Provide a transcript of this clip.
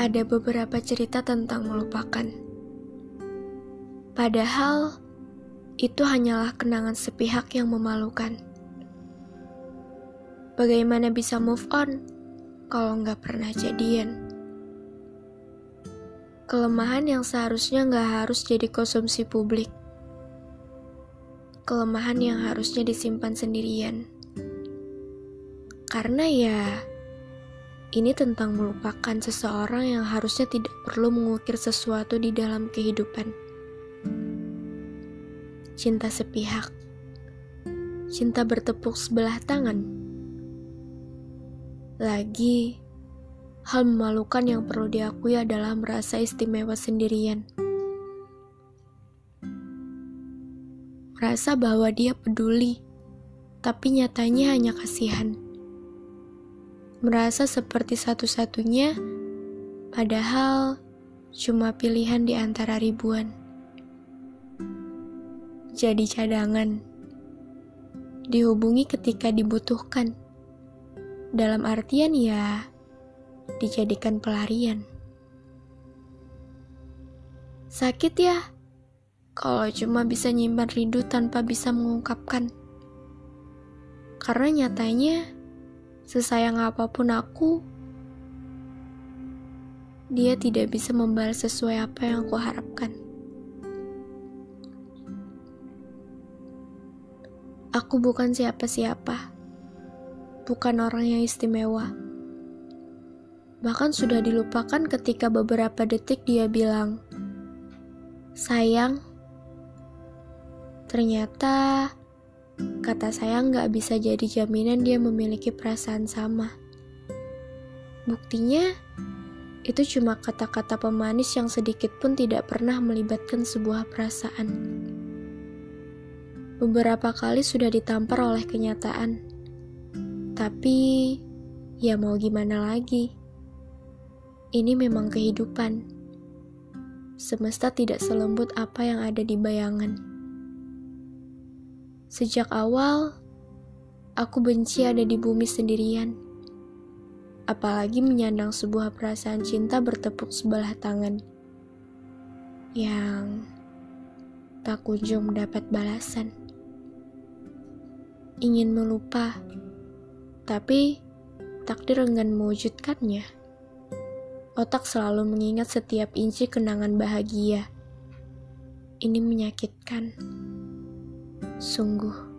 ada beberapa cerita tentang melupakan. Padahal itu hanyalah kenangan sepihak yang memalukan. Bagaimana bisa move on kalau nggak pernah jadian? Kelemahan yang seharusnya nggak harus jadi konsumsi publik. Kelemahan yang harusnya disimpan sendirian. Karena ya, ini tentang melupakan seseorang yang harusnya tidak perlu mengukir sesuatu di dalam kehidupan. Cinta sepihak, cinta bertepuk sebelah tangan. Lagi, hal memalukan yang perlu diakui adalah merasa istimewa sendirian. Merasa bahwa dia peduli, tapi nyatanya hanya kasihan merasa seperti satu-satunya, padahal cuma pilihan di antara ribuan. Jadi cadangan, dihubungi ketika dibutuhkan. Dalam artian ya, dijadikan pelarian. Sakit ya, kalau cuma bisa nyimpan rindu tanpa bisa mengungkapkan. Karena nyatanya, Sesayang apa pun aku, dia tidak bisa membalas sesuai apa yang aku harapkan. Aku bukan siapa-siapa, bukan orang yang istimewa. Bahkan sudah dilupakan ketika beberapa detik dia bilang, "Sayang, ternyata Kata saya nggak bisa jadi jaminan dia memiliki perasaan sama. Buktinya, itu cuma kata-kata pemanis yang sedikit pun tidak pernah melibatkan sebuah perasaan. Beberapa kali sudah ditampar oleh kenyataan, tapi ya mau gimana lagi? Ini memang kehidupan. Semesta tidak selembut apa yang ada di bayangan. Sejak awal, aku benci ada di bumi sendirian. Apalagi menyandang sebuah perasaan cinta bertepuk sebelah tangan. Yang tak kunjung mendapat balasan. Ingin melupa, tapi takdir enggan mewujudkannya. Otak selalu mengingat setiap inci kenangan bahagia. Ini menyakitkan. Sungguh.